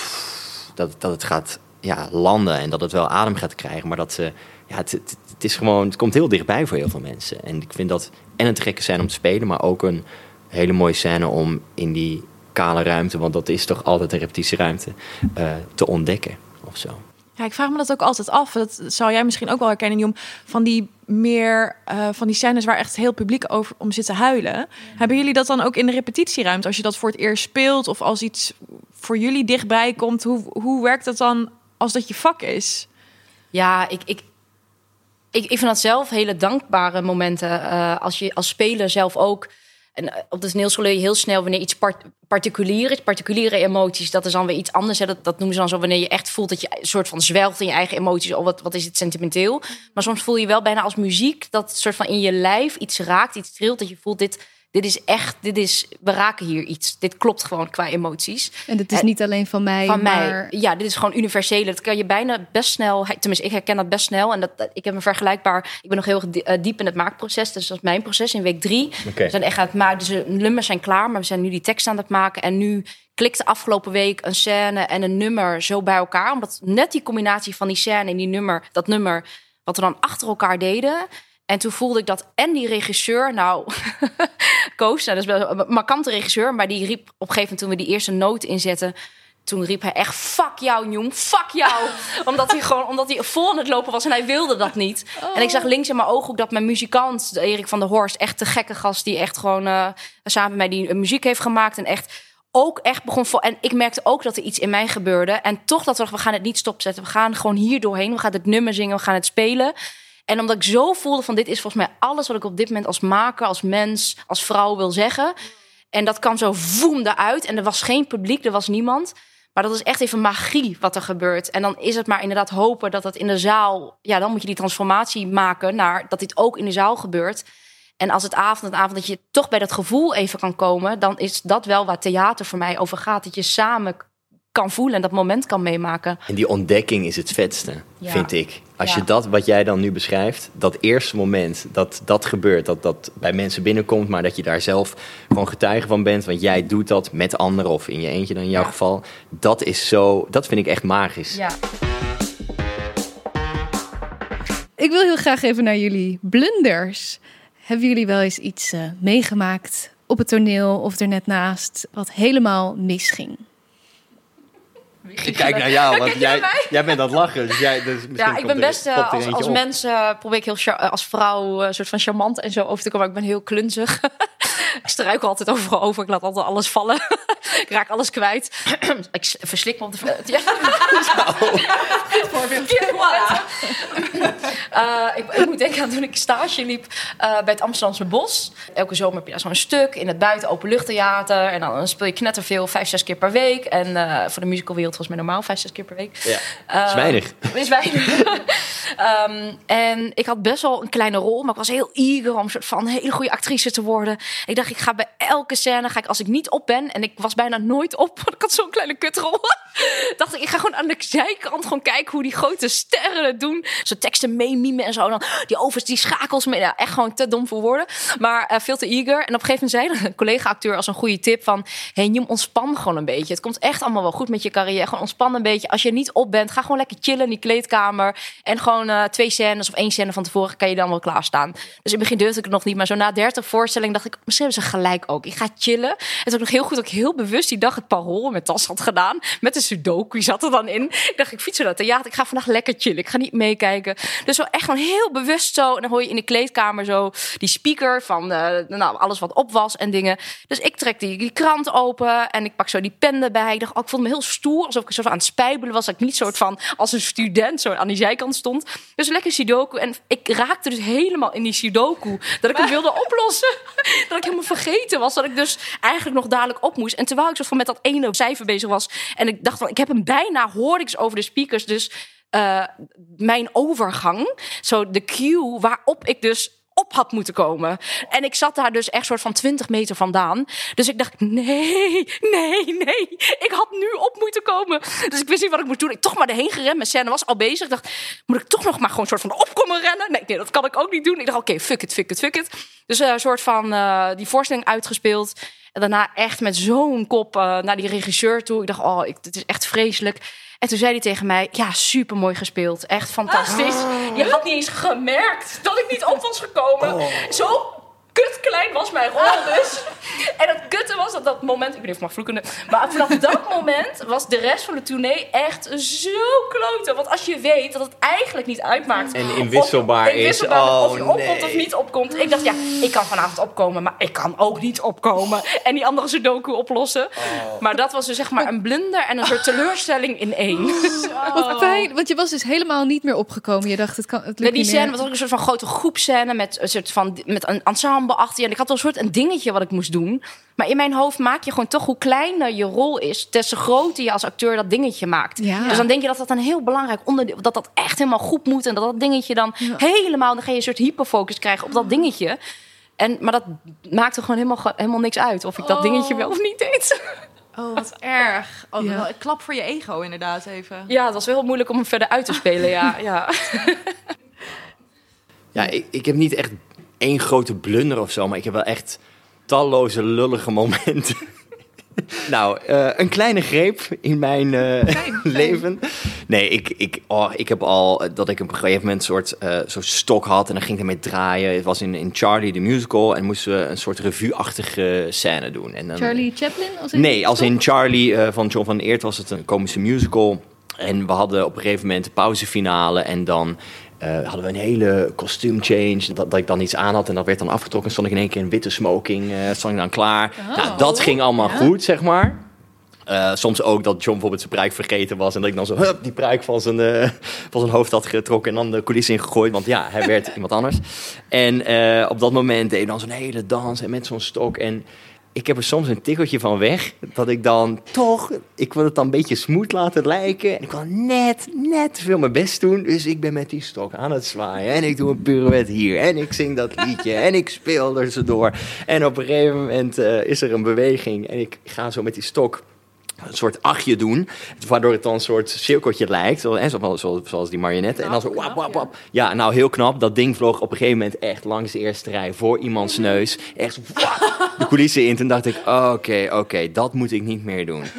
dat, dat het gaat ja, landen en dat het wel adem gaat krijgen. Maar dat ze... Ja, het, het, is gewoon, het komt heel dichtbij voor heel veel mensen. En ik vind dat en een gekke scène om te spelen, maar ook een hele mooie scène om in die kale ruimte, want dat is toch altijd een repetitieruimte, eh, te ontdekken of zo. Ja, ik vraag me dat ook altijd af. Dat zou jij misschien ook wel herkennen, Jom. Van die meer eh, van die scènes waar echt heel publiek over om zit te huilen. Hebben jullie dat dan ook in de repetitieruimte? Als je dat voor het eerst speelt of als iets voor jullie dichtbij komt, hoe, hoe werkt dat dan als dat je vak is? Ja, ik, ik, ik, ik vind dat zelf hele dankbare momenten. eh, als je als speler zelf ook. En eh, op de leer je heel snel wanneer iets part, particulier is. Particuliere emoties, dat is dan weer iets anders. Hè. Dat, dat noemen ze dan zo wanneer je echt voelt dat je een soort van zwelgt in je eigen emoties. Of wat, wat is het sentimenteel. Maar soms voel je wel bijna als muziek dat soort van in je lijf iets raakt, iets trilt. Dat je voelt, dit, dit is echt, dit is, we raken hier iets. Dit klopt gewoon qua emoties. En het is En- niet alleen van mij, Van maar... mij. Ja, dit is gewoon universele. Dat kan je bijna best snel. Tenminste, ik herken dat best snel. En dat, dat- ik heb een vergelijkbaar. Ik ben nog heel eh, diep in het maakproces. Dus dat is mijn proces in week drie. We zijn echt aan het maken. Dus de nummers zijn klaar, maar we zijn nu die tekst aan het maken. En nu klikte afgelopen week een scène en een nummer zo bij elkaar. Omdat net die combinatie van die scène en die nummer, dat nummer, wat we dan achter elkaar deden. En toen voelde ik dat en die regisseur, nou, Koos, nou, dat is wel een markante regisseur, maar die riep op een gegeven moment toen we die eerste noot inzetten, toen riep hij echt fuck jou, jong, fuck jou, omdat hij gewoon omdat hij vol aan het lopen was en hij wilde dat niet. En ik zag links in mijn ooghoek dat mijn muzikant, Erik van der Horst, echt de gekke gast die echt gewoon eh, samen met mij die eh, muziek heeft gemaakt en echt ook echt begon vol. En ik merkte ook dat er iets in mij gebeurde. En toch dat we we gaan het niet stopzetten. We gaan gewoon hier doorheen. We gaan het nummer zingen. We gaan het spelen. En omdat ik zo voelde van dit is volgens mij alles wat ik op dit moment als maker, als mens, als vrouw wil zeggen. En dat kwam zo voem eruit. En er was geen publiek, er was niemand. Maar dat is echt even magie wat er gebeurt. En dan is het maar inderdaad hopen dat dat in de zaal... Ja, dan moet je die transformatie maken naar dat dit ook in de zaal gebeurt. En als het avond en avond dat je toch bij dat gevoel even kan komen... dan is dat wel waar theater voor mij over gaat. Dat je samen kan voelen en dat moment kan meemaken. En die ontdekking is het vetste, Ja. vind ik. Als je dat, wat jij dan nu beschrijft, dat eerste moment dat dat gebeurt, dat dat bij mensen binnenkomt, maar dat je daar zelf gewoon getuige van bent, want jij doet dat met anderen of in je eentje dan in jouw geval, dat is zo, dat vind ik echt magisch. Ja. Ik wil heel graag even naar jullie blunders. Hebben jullie wel eens iets eh, meegemaakt op het toneel of er net naast wat helemaal misging? Ik kijk naar jou, want jij, jij bent aan het lachen. Dus jij, dus misschien Ja, ik ben best eh, er als, als mens eh, probeer ik heel char- eh, als vrouw een soort van charmant en zo over te komen. Maar ik ben heel klunzig. ik struikel altijd overal over. Ik laat altijd alles vallen. ik raak alles kwijt. ik verslik me op de. Ja. Voilà. Eh, ik, ik moet denken aan toen ik stage liep eh, bij het Amsterdamse Bos. Elke zomer heb je daar zo'n stuk in het buiten openluchttheater. En dan speel je knetterveel vijf, zes keer per week. En eh, voor de musicalwereld was het mij normaal vijf, zes keer per week. Ja. Is weinig. Is weinig. Ehm, en ik had best wel een kleine rol, maar ik was heel eager om een soort van hele goede actrice te worden. Ik dacht, ik ga bij elke scène, ga ik als ik niet op ben, en ik was bijna nooit op, want ik had zo'n kleine kutrol. dacht ik, ik ga gewoon aan de zijkant gewoon kijken hoe die grote sterren het doen. Zo teksten en zo. Die overs, die schakels mee. Ja, echt gewoon te dom voor woorden. Maar eh, veel te eager. En op een gegeven moment zei een collega-acteur als een goede tip van... Hey, ontspan gewoon een beetje. Het komt echt allemaal wel goed met je carrière. Gewoon ontspan een beetje. Als je niet op bent, ga gewoon lekker chillen in die kleedkamer. En gewoon eh, twee scènes of één scène van tevoren kan je dan wel klaarstaan. Dus in het begin durfde ik het nog niet. Maar zo na 30 voorstellingen dacht ik, misschien hebben ze gelijk ook. Ik ga chillen. Het is ook nog heel goed dat ik heel bewust die dag het parool met tas had gedaan. Met de sudoku zat er dan in. Ik dacht, ik fiets naar het theater. Ik ga vandaag lekker chillen. Ik ga niet meekijken. Dus wel gewoon heel bewust zo. En dan hoor je in de kleedkamer zo die speaker van eh, nou, alles wat op was en dingen. Dus ik trek die, die krant open en ik pak zo die pen erbij. Ik dacht, oh, ik voelde me heel stoer. Alsof ik zo aan het spijbelen was. Dat ik niet soort van als een student zo aan die zijkant stond. Dus lekker sudoku. En ik raakte dus helemaal in die sudoku. Dat ik hem wilde oplossen. Dat ik helemaal vergeten was. Dat ik dus eigenlijk nog dadelijk op moest. En terwijl ik zo van met dat ene cijfer bezig was. En ik dacht van, ik heb hem bijna, hoorde ik over de speakers. Dus eh, mijn overgang. Zo de cue waarop ik dus op had moeten komen. En ik zat daar dus echt soort van 20 meter vandaan. Dus ik dacht, nee, nee, nee. Ik had nu op moeten komen. Dus ik wist niet wat ik moest doen. Ik toch maar erheen gerend. Mijn scène was al bezig. Ik dacht, moet ik toch nog maar gewoon soort van op komen rennen? Nee, nee, dat kan ik ook niet doen. Ik dacht, oké, fuck it, fuck it, fuck it. Dus eh, een soort van eh, die voorstelling uitgespeeld. En daarna echt met zo'n kop eh, naar die regisseur toe. Ik dacht, oh, dit is echt vreselijk. En toen zei hij tegen mij, ja, super mooi gespeeld. Echt fantastisch. Je had niet eens gemerkt dat ik niet op was gekomen. Zo kut klein was mijn rol dus. En het kutte was dat dat moment... Ik weet niet of ik mag vloeken. Maar vanaf dat moment was de rest van de tournee echt zo kloten. Want als je weet dat het eigenlijk niet uitmaakt... En of- inwisselbaar is. inwisselbaar of je Oh, opkomt of niet opkomt. Ik dacht, ja, ik kan vanavond opkomen, maar ik kan ook niet opkomen. En die andere sudoku oplossen. Oh. Maar dat was dus zeg maar een blunder en een soort teleurstelling in één. Wat fijn, want je was dus helemaal niet meer opgekomen. Je dacht, het, kan, het lukt Nee, die niet scène was ook een soort van grote groepscène met een soort van met een ensemble achter je. En ik had wel een soort een dingetje wat ik moest doen. Maar in mijn hoofd maak je gewoon toch hoe kleiner je rol is, des te groter je als acteur dat dingetje maakt. Ja. Dus dan denk je dat dat een heel belangrijk onderdeel, dat dat echt helemaal goed moet en dat dat dingetje dan helemaal, dan ga je een soort hyperfocus krijgen op dat dingetje. En, maar dat maakte gewoon helemaal, helemaal niks uit of ik dat Oh. dingetje wel of niet deed. Oh, wat erg. Oh, Ja. wel een klap voor je ego inderdaad even. Ja, het was wel moeilijk om hem verder uit te spelen. Ja, ja. Ja, ik, ik heb niet echt één grote blunder of zo, maar ik heb wel echt talloze lullige momenten. nou, eh, een kleine greep in mijn eh, leven. Nee, ik, ik, oh, ik heb al eh, dat ik op een gegeven moment een soort zo'n stok had en dan ging ik ermee draaien. Het was in, in Charlie de musical en moesten we een soort revue-achtige scène doen. En dan, Charlie Chaplin? Als ik- Nee, als in Charlie van John van Eert was het een komische musical. En we hadden op een gegeven moment de pauzefinale. En dan eh, hadden we een hele costuumchange. Dat, dat ik dan iets aan had en dat werd dan afgetrokken. Stond ik in één keer in witte smoking. eh stond ik dan klaar. Nou, dat ging allemaal goed, zeg maar. Eh, soms ook dat John bijvoorbeeld zijn pruik vergeten was. En dat ik dan zo hup, die pruik van zijn, van zijn hoofd had getrokken. En dan de coulissen ingegooid. Want ja, hij werd iemand anders. En op dat moment deed hij dan zo'n hele dans. En met zo'n stok. En ik heb er soms een tikkeltje van weg. Dat ik dan toch, ik wil het dan een beetje smooth laten lijken. En ik wil net, net veel mijn best doen. Dus ik ben met die stok aan het zwaaien. En ik doe een pirouette hier. En ik zing dat liedje. En ik speel er zo door. En op een gegeven moment eh, is er een beweging. En ik ga zo met die stok een soort achtje doen. Waardoor het dan een soort cirkeltje lijkt. Zoals, die marionetten. En dan zo wap, wap, wap. Ja, nou heel knap. Dat ding vloog op een gegeven moment echt langs de eerste rij voor iemands neus. Echt wap, de coulissen in. Toen dacht ik, oké, oké, dat moet ik niet meer doen.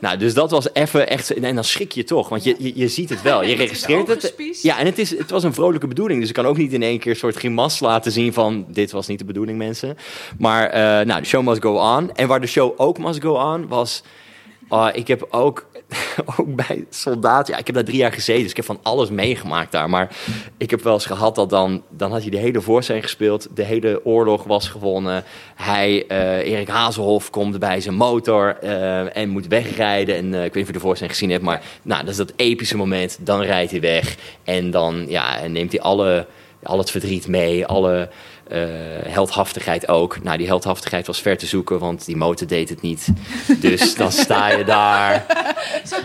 Nou, dus dat was even echt... En dan schrik je toch, want je, je, je ziet het wel. Je registreert het. Ja, en het, is, het was een vrolijke bedoeling. Dus ik kan ook niet in één keer een soort grimas laten zien van... dit was niet de bedoeling, mensen. Maar, eh, nou, de show must go on. En waar de show ook must go on was... Ah, ik heb ook, ook bij soldaat, ja, ik heb daar drie jaar gezeten, dus ik heb van alles meegemaakt daar. Maar ik heb wel eens gehad dat dan, dan had hij de hele voorzijn gespeeld, de hele oorlog was gewonnen. Hij, eh, Erik Hazelhoff, komt bij zijn motor eh, en moet wegrijden. En eh, ik weet niet of je de voorzijn gezien hebt, maar nou, dat is dat epische moment. Dan rijdt hij weg en dan ja, neemt hij alle, al het verdriet mee, alle eh, heldhaftigheid ook. Nou, die heldhaftigheid was ver te zoeken, want die motor deed het niet. Dus dan sta je daar.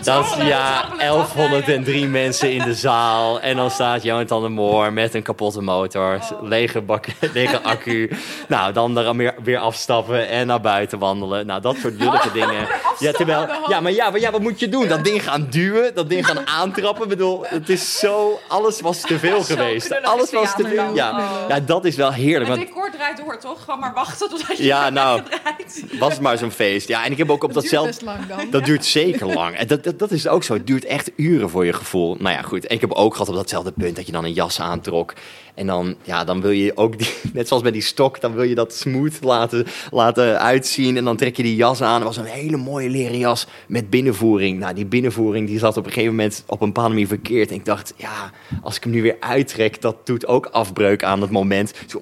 Dan, ja, 1103 mensen in de zaal. En dan staat Jonathan de Moor met een kapotte motor. Lege, bak, lege accu. Nou, dan er weer, weer afstappen en naar buiten wandelen. Nou, dat soort lullige dingen. Ja, terwijl, ja, maar ja, maar ja, wat moet je doen? Dat ding gaan duwen, dat ding gaan aantrappen. Ik bedoel, het is zo... Alles was te veel geweest. Alles was te veel. Ja, ja, dat is wel heerlijk. Het Want decor draait door, toch? Gewoon maar wachten totdat je Ja, nou. draait. was het maar zo'n feest. Ja, en ik heb ook op datzelfde... best lang dan. Dat duurt zeker lang. En dat, dat, dat is ook zo. Het duurt echt uren voor je gevoel. Nou ja, goed. En ik heb ook gehad op datzelfde punt dat je dan een jas aantrok. En dan, ja, dan wil je ook, die, net zoals bij die stok, dan wil je dat smooth laten, laten uitzien. En dan trek je die jas aan. Het was een hele mooie leren jas met binnenvoering. Nou, die binnenvoering die zat op een gegeven moment op een bepaalde manier verkeerd. En ik dacht, ja, als ik hem nu weer uittrek, dat doet ook afbreuk aan het moment. Zo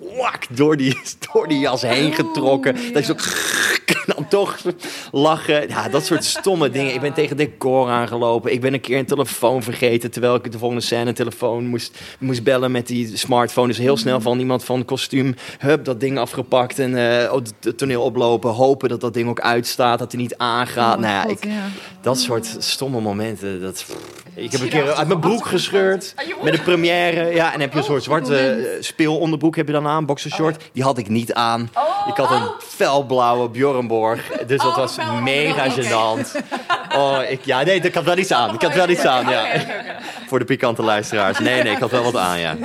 door die, door die jas heen getrokken. Dat je zo dan toch lachen. Ja, dat soort stomme dingen. Ik ben tegen decor aangelopen. Ik ben een keer een telefoon vergeten. Terwijl ik de volgende scène een telefoon moest, moest bellen met die smartphone. Dus heel snel van iemand van kostuum. Hup, dat ding afgepakt. En op het toneel oplopen. Hopen dat dat ding ook uitstaat. Dat hij niet aangaat. nou ja, ik, dat soort stomme momenten. Dat, ik heb een keer uit mijn broek gescheurd. Met een première. Ja, en heb je een soort zwarte eh, speelonderbroek heb je dan aan. Boxershort. Die had ik niet aan. Ik had een felblauwe Bjornborg. Dus dat was mega gênant. Oh, ik, ja, nee, ik had wel iets aan. Ik had wel iets aan, ja. Voor de pikante luisteraars. Nee, nee, ik had wel wat aan, ja.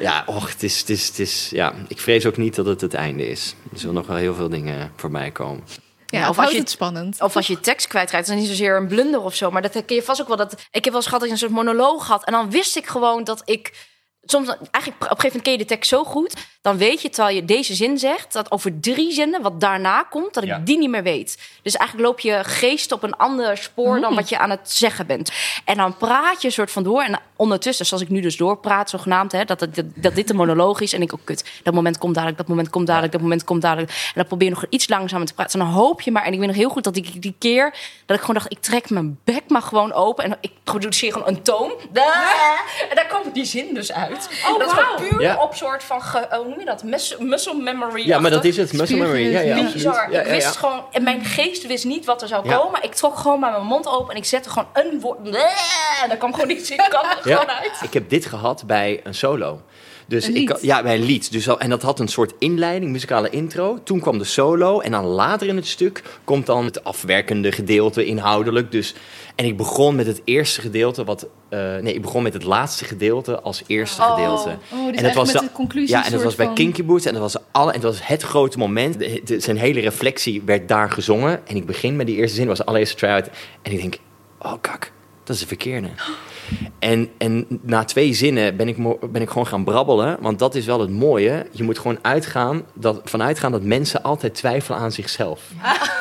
Ja, och, het is, het is, het is, ja. Ik vrees ook niet dat het het einde is. Er zullen nog wel heel veel dingen voorbij komen. Ja, of of als je- het spannend. Of als je je tekst kwijtraakt, dan is het niet zozeer een blunder of zo. Maar dat ken je vast ook wel. Dat, ik heb wel eens gehad dat ik een soort monoloog had. En dan wist ik gewoon dat ik... Soms, eigenlijk op een gegeven moment ken je de tekst zo goed. Dan weet je, terwijl je deze zin zegt... dat over drie zinnen, wat daarna komt, dat ik Ja. die niet meer weet. Dus eigenlijk loop je geest op een ander spoor... dan wat je aan het zeggen bent. En dan praat je een soort van door. En ondertussen, zoals ik nu dus doorpraat, zogenaamd... Hè, dat, dat dit de monoloog is. En ik ook, kut, dat moment komt dadelijk, dat moment komt dadelijk... dat moment komt dadelijk. En dan probeer je nog iets langzamer te praten. En dan hoop je maar... En ik weet nog heel goed dat ik die keer... dat ik gewoon dacht, ik trek mijn bek maar gewoon open... en ik produceer gewoon een toon. En daar komt die zin dus uit. Oh, En dat is gewoon puur Ja. op soort van... Ge, oh, hoe noem je dat? Mus- muscle memory. Ja, maar dat is het. Muscle memory. Ja, ja. Bizar. Ja, ik ja, wist gewoon, en mijn geest wist niet wat er zou Ja. komen. Ik trok gewoon maar mijn mond open en ik zette gewoon een woord. En dan kwam gewoon iets in kan er Ja, gewoon uit. ik heb dit gehad bij een solo. Dus ik, ja, bij een lied. Dus, al- en dat had een soort inleiding, muzikale intro. Toen kwam de solo. En dan later in het stuk komt dan het afwerkende gedeelte inhoudelijk. Dus, en ik begon met het eerste gedeelte. Wat, eh, nee, ik begon met het laatste gedeelte als eerste Oh. gedeelte. Oh, dus en dat was met de- de conclusie. Ja, en dat was bij van- Kinky Boots. En dat was, alle, en dat was het grote moment. De- de- zijn hele reflectie werd daar gezongen. En ik begin met die eerste zin. Dat was de allereerste try-out. En ik denk, oh kak, dat is de verkeerde. En, en na twee zinnen ben ik, ben ik gewoon gaan brabbelen. Want dat is wel het mooie. Je moet gewoon uitgaan dat, vanuit gaan dat mensen altijd twijfelen aan zichzelf.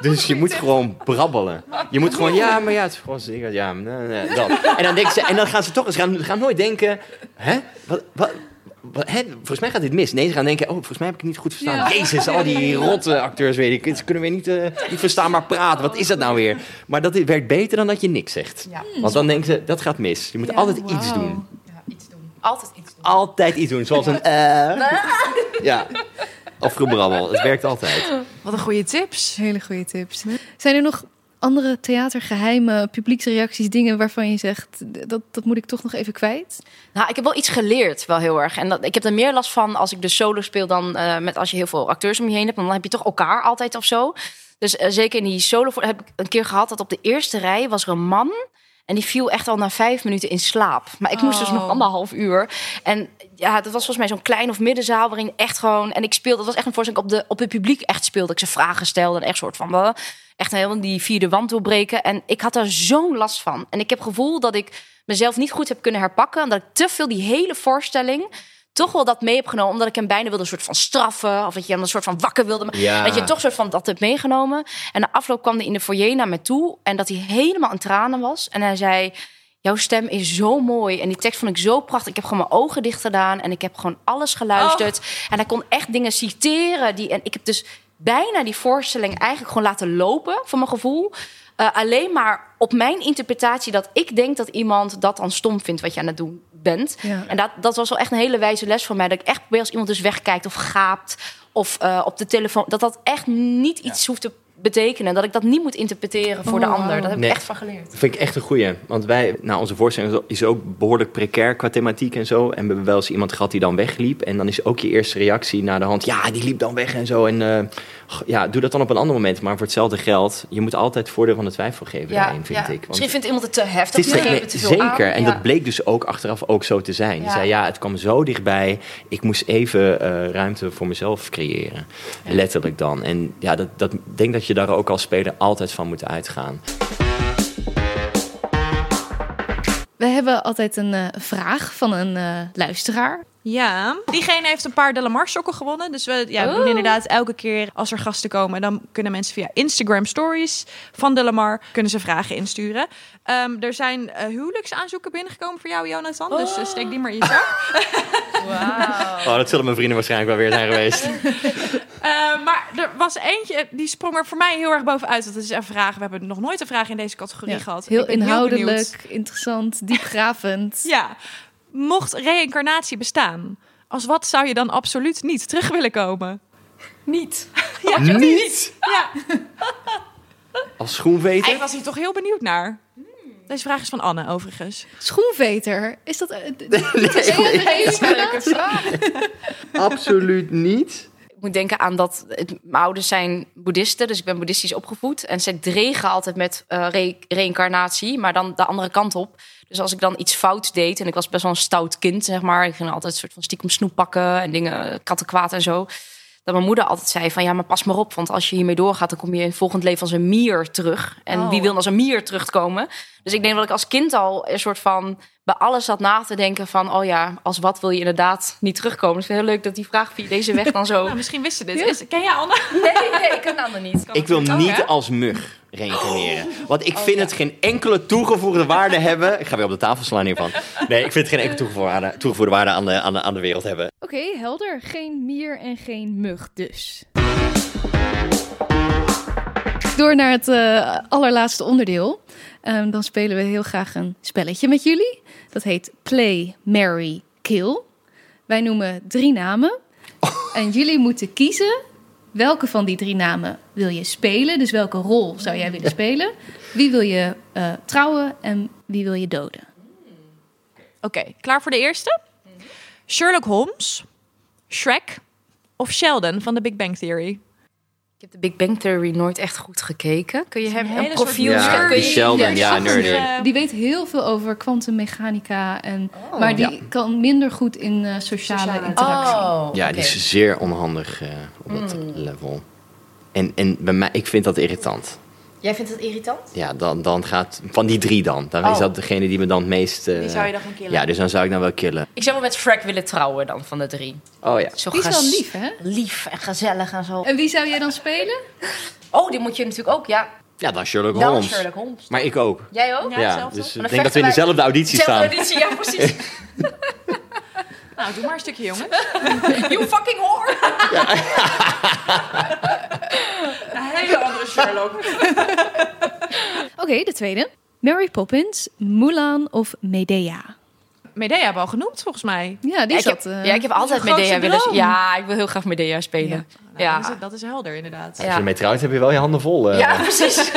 Dus je moet gewoon brabbelen. Je moet gewoon, ja, maar ja, het is gewoon zeker, ja, nee, nee, dat. En dan, denken ze, en dan gaan ze toch, ze gaan, gaan nooit denken, hè, wat, wat, hè, volgens mij gaat dit mis. Nee, ze gaan denken, oh, volgens mij heb ik het niet goed verstaan. Ja. Jezus, al die rotte acteurs, weet ik, ze kunnen weer niet, eh, niet verstaanbaar praten. Wat is dat nou weer? Maar dat werkt beter dan dat je niks zegt. Want dan denken ze, dat gaat mis. Je moet altijd iets wauw. doen. Altijd iets doen. Altijd iets doen, zoals een eh. Ja. Of gebrabbel. Het werkt altijd. Wat een goede tips. Hele goede tips. Zijn er nog andere theatergeheimen, publieksreacties, dingen waarvan je zegt dat, dat moet ik toch nog even kwijt? Nou, ik heb wel iets geleerd, wel heel erg. En dat, ik heb er meer last van als ik de solo speel dan eh, met als je heel veel acteurs om je heen hebt. Dan heb je toch elkaar altijd of zo. Dus eh, zeker in die solo heb ik een keer gehad dat op de eerste rij was er een man. En die viel echt al na vijf minuten in slaap. Maar ik moest dus nog Oh. anderhalf uur. En ja, dat was volgens mij zo'n klein of middenzaal waarin echt gewoon. En ik speelde, dat was echt een voorstelling op, de, op het publiek echt speelde. Ik ze vragen stelde en echt soort van. Echt helemaal die vierde wand doorbreken. En ik had daar zo'n last van. En ik heb het gevoel dat ik mezelf niet goed heb kunnen herpakken. En dat ik te veel die hele voorstelling toch wel dat mee heb genomen. Omdat ik hem bijna wilde een soort van straffen. Of dat je hem een soort van wakker wilde. Ja. Dat je toch soort van dat hebt meegenomen. En de afloop kwam hij in de foyer naar me toe. En dat hij helemaal in tranen was. En hij zei... Jouw stem is zo mooi. En die tekst vond ik zo prachtig. Ik heb gewoon mijn ogen dicht gedaan. En ik heb gewoon alles geluisterd. En hij kon echt dingen citeren. Die, en ik heb dus bijna die voorstelling eigenlijk gewoon laten lopen. Voor mijn gevoel. Eh, alleen maar op mijn interpretatie dat ik denk dat iemand dat dan stom vindt wat je aan het doen bent. Ja. En dat, dat was wel echt een hele wijze les voor mij. Dat ik echt probeer als iemand dus wegkijkt of gaapt of eh, op de telefoon. Dat dat echt niet iets hoeft te betekenen. Dat ik dat niet moet interpreteren voor de Oh, ander. Dat heb Nee. ik echt van geleerd. Dat vind ik echt een goeie. Want wij, nou, onze voorstelling is ook behoorlijk precair qua thematiek en zo. En we hebben wel eens iemand gehad die dan wegliep. En dan is ook je eerste reactie naar de hand. Ja, die liep dan weg en zo. En eh, ja, doe dat dan op een ander moment. Maar voor hetzelfde geld, je moet altijd voordeel van de twijfel geven daarin, vind ik. Want Misschien vindt iemand het te heftig. het is te- geven we te veel zeker. aan. En Ja. dat bleek dus ook achteraf ook zo te zijn. Ja. zei, ja, het kwam zo dichtbij. Ik moest even eh, ruimte voor mezelf creëren. Letterlijk dan. En ja, dat, dat ik denk dat je daar ook als speler altijd van moet uitgaan. Hebben altijd een eh, vraag van een eh, luisteraar. Ja, diegene heeft een paar Delamar sokken gewonnen. Dus we, ja, we doen Oh. inderdaad elke keer als er gasten komen, dan kunnen mensen via Instagram stories van Delamar kunnen ze vragen insturen. Ehm, er zijn eh, huwelijksaanzoeken binnengekomen voor jou, Jonathan. Dus eh, steek die maar in je zak. Oh, dat zullen mijn vrienden waarschijnlijk wel weer zijn geweest. Eh, maar er was eentje, die sprong er voor mij heel erg bovenuit. Dat is een vraag. We hebben nog nooit een vraag in deze categorie Ja, gehad. heel inhoudelijk, interessant, diepgravend. Ja, mocht reïncarnatie bestaan, als wat zou je dan absoluut niet terug willen komen? Niet. Ja, Niet? ja. Als schoenveter? Ik was hier toch heel benieuwd naar. Deze vraag is van Anne, overigens. Schoenveter, is dat... eh, d- d- Absoluut niet. Moet denken aan dat mijn ouders zijn boeddhisten, dus ik ben boeddhistisch opgevoed. En ze dregen altijd met re- reïncarnatie, maar dan de andere kant op. Dus als ik dan iets fout deed, en ik was best wel een stout kind, zeg maar. Ik ging altijd een soort van stiekem snoep pakken en dingen, kattenkwaad en zo. Dat mijn moeder altijd zei van, ja, maar pas maar op. Want als je hiermee doorgaat, dan kom je in het volgend leven als een mier terug. En Oh. wie wil als een mier terugkomen? Dus ik denk dat ik als kind al een soort van bij alles zat na te denken van... oh ja, als wat wil je inderdaad niet terugkomen. Dus ik vind het heel leuk dat die vraag via deze weg dan zo... Nou, misschien wisten dit. Is, ken jij Anne? Nee, nee, ik kan de ander niet. Ik wil ook, niet als mug reïncarneren. Want ik vind het geen enkele toegevoegde waarde hebben. Ik ga weer op de tafel slaan hiervan. Nee, ik vind het geen enkele toegevoegde waarde, toegevoegde waarde aan, de, aan, de, aan de wereld hebben. Oké, helder. Geen mier en geen mug dus. Door naar het eh, allerlaatste onderdeel. Ehm, dan spelen we heel graag een spelletje met jullie. Dat heet Play, Marry, Kill. Wij noemen drie namen. En jullie moeten kiezen welke van die drie namen wil je spelen. Dus welke rol zou jij willen spelen? Wie wil je eh, trouwen en wie wil je doden? Oké, klaar voor de eerste? Sherlock Holmes, Shrek of Sheldon van de Big Bang Theory? Ik heb de Big Bang Theory nooit echt goed gekeken. Kun je hem een profiel Ja, die Sheldon, ja, nerdy. Eh, Die weet heel veel over kwantummechanica, en, Oh. maar die kan minder goed in eh, sociale, Sociale interactie. Oh, Ja, die is zeer onhandig eh, op dat level. En, en bij mij, ik vind dat irritant. Jij vindt het irritant? Ja, dan, dan gaat... Van die drie dan. Dan is Oh. dat degene die me dan het meest... eh, die zou je dan gaan killen? Ja, dus dan zou ik dan wel killen. Ik zou wel met Shrek willen trouwen dan, van de drie. Oh ja. Zo Die is wel lief, hè? Lief en gezellig en zo. En wie zou jij dan spelen? Oh, die moet je natuurlijk ook, ja. Ja, dan Sherlock Dan Holmes. Sherlock Holmes. Maar ik ook. Jij ook? Ja, Ja, dus ik denk dat we in dezelfde auditie Zelfde staan. editie, ja precies. Nou, doe maar een stukje, jongens. you fucking whore! Een hele andere Sherlock. Oké, de tweede. Mary Poppins, Mulan of Medea? Medea hebben we al genoemd, volgens mij. Ja, die Ja, ik, heb, zat... eh, ja, ik heb altijd Medea willen... Ja, ik wil heel graag Medea spelen. Nou, Ja. Dat, is, dat is helder, inderdaad. Als je Ja, ermee trouwt, heb je wel je handen vol. eh. ja precies.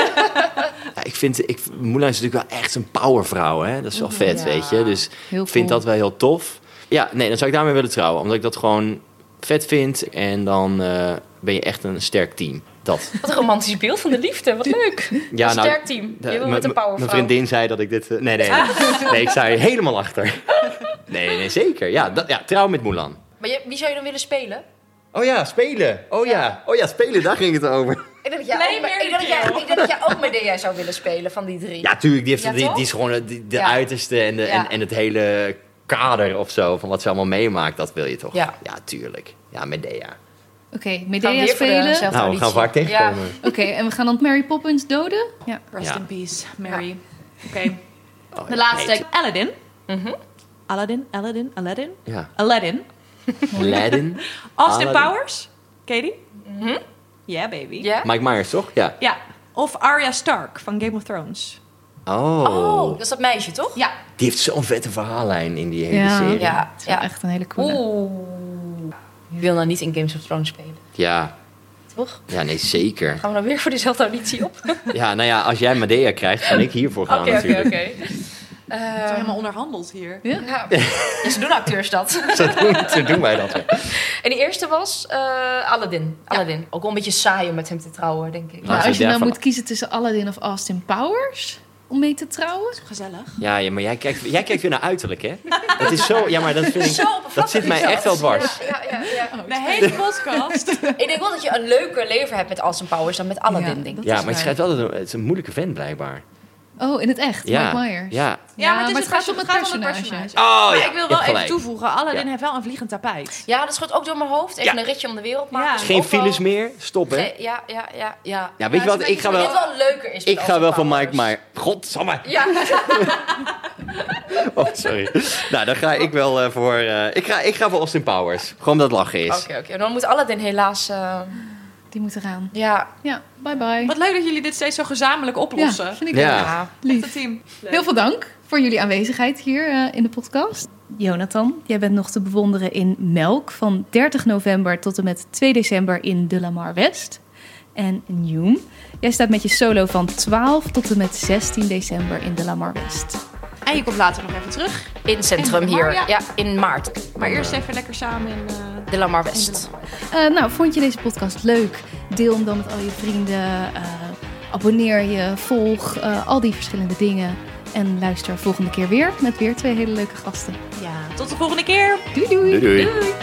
Ja, ik vind, ik, Mulan is natuurlijk wel echt een powervrouw, hè. Dat is wel vet, Ja. weet je. Dus Heel ik vind cool. dat wel heel tof. Ja, nee, dan zou ik daarmee willen trouwen. Omdat ik dat gewoon vet vind. En dan eh, ben je echt een sterk team. Dat. Wat een romantisch beeld van de liefde. Wat leuk. Ja, een nou, sterk team. Je wil met een powervrouw. Mijn vriendin zei dat ik dit... eh, nee, nee, nee. Nee, ik sta hier helemaal achter. Nee, nee, zeker. Ja, dat, ja trouw met Mulan. Maar je, wie zou je dan willen spelen? Oh ja, spelen. Oh ja. Oh ja, spelen, daar ging het over. Ik denk dat jij, ook, met- ik denk dat jij, ik denk dat jij ook Medea zou willen spelen van die drie. Ja, tuurlijk. Die, heeft, Ja, die, is gewoon de, de Ja. uiterste en, de, Ja. en, en het hele kader of zo. Van wat ze allemaal meemaakt, dat wil je toch? Ja. ja tuurlijk. Ja, Medea. Oké, we Medea spelen. Nou, we gaan auditie. vaak tegenkomen. Oké, en we gaan dan Mary Poppins doden? Ja. Rest Ja. in peace, Mary. Oké. Oh, De laatste. nee. Aladdin. Mhm. Aladdin, Aladdin, Aladdin. Ja. Aladdin. Aladdin. Austin Aladdin. Powers. Katie? Yeah, baby. Ja? Mike Myers, toch? Ja. Ja. Of Arya Stark van Game of Thrones. Oh. Oh, dat is dat meisje, toch? Ja. Die heeft zo'n vette verhaallijn in die hele Ja. serie. Ja, Het is wel ja. echt een hele coole. Oeh. Wie wil nou niet in Games of Thrones spelen? Ja. Toch? Ja, nee, zeker. Gaan we dan weer voor dezelfde auditie op? Oké, Ja, nou ja, als jij Medea krijgt, kan ik hiervoor gaan oké, natuurlijk. oké. Het Ehm, is helemaal onderhandeld hier. Ja? Ja. Ja, ze doen acteurs dat. Zo doen, zo doen wij dat. En die eerste was eh, Aladdin. Aladdin. Ook wel een beetje saai om met hem te trouwen, denk ik. Nou, Maar als als je je nou moet kiezen tussen Aladdin of Austin Powers om mee te trouwen? Gezellig. Ja, ja, maar jij kijkt, jij kijkt weer naar uiterlijk, hè? Dat is zo... Ja, maar dat vind ik... Dat zit mij echt wel dwars. Ja, ja, ja. De hele podcast. Ik denk wel dat je een leuker leven hebt met Austin Powers dan met Aladdin, Ja, denk ik. dat Ja, maar het schijnt wel dat het, een moeilijke vent, blijkbaar. Oh, in het echt? Ja. Mike Myers? Ja. Ja, maar het, is maar het gaat om het personage. personage. Oh, maar ja, ik wil wel even toevoegen. Aladdin Ja. heeft wel een vliegend tapijt. Ja, dat schoot ook door mijn hoofd. Even Ja. een ritje om de wereld maken. Ja. Dus Geen wel- files meer, stop, hè? Ge- Ja, ja, ja, ja. Ja, weet je wat? Ik ga wel... dat het wel leuker is Ik ga wel van Mike. Myers. Godsamme. Ja, Oh, sorry. nou, dan ga ik wel eh, voor... eh, ik, ga, ik ga voor Austin Powers. Gewoon omdat het lachen is. oké, oké. Dan moet Aladdin helaas... eh, Die moet eraan. ja, Ja, bye bye. Wat leuk dat jullie dit steeds zo gezamenlijk Ja, oplossen. vind ik Ja. ja. Lief. Het team. Heel veel dank voor jullie aanwezigheid hier eh, in de podcast. Jonathan, jij bent nog te bewonderen in Melk van 30 november tot en met 2 december in De La Mar West. En Njoem, jij staat met je solo van 12 tot en met 16 december in De La Mar West. En je komt later nog even terug. In het centrum In hier. ja. Ja, in maart. Maar eerst even lekker samen in... eh, De Lamar West. de- Eh, nou, vond je deze podcast leuk? Deel hem dan met al je vrienden. eh, abonneer je, volg, eh, al die verschillende dingen. En luister volgende keer weer met weer twee hele leuke gasten. Ja, tot de volgende keer. Doei doei! Doei doei. Doei.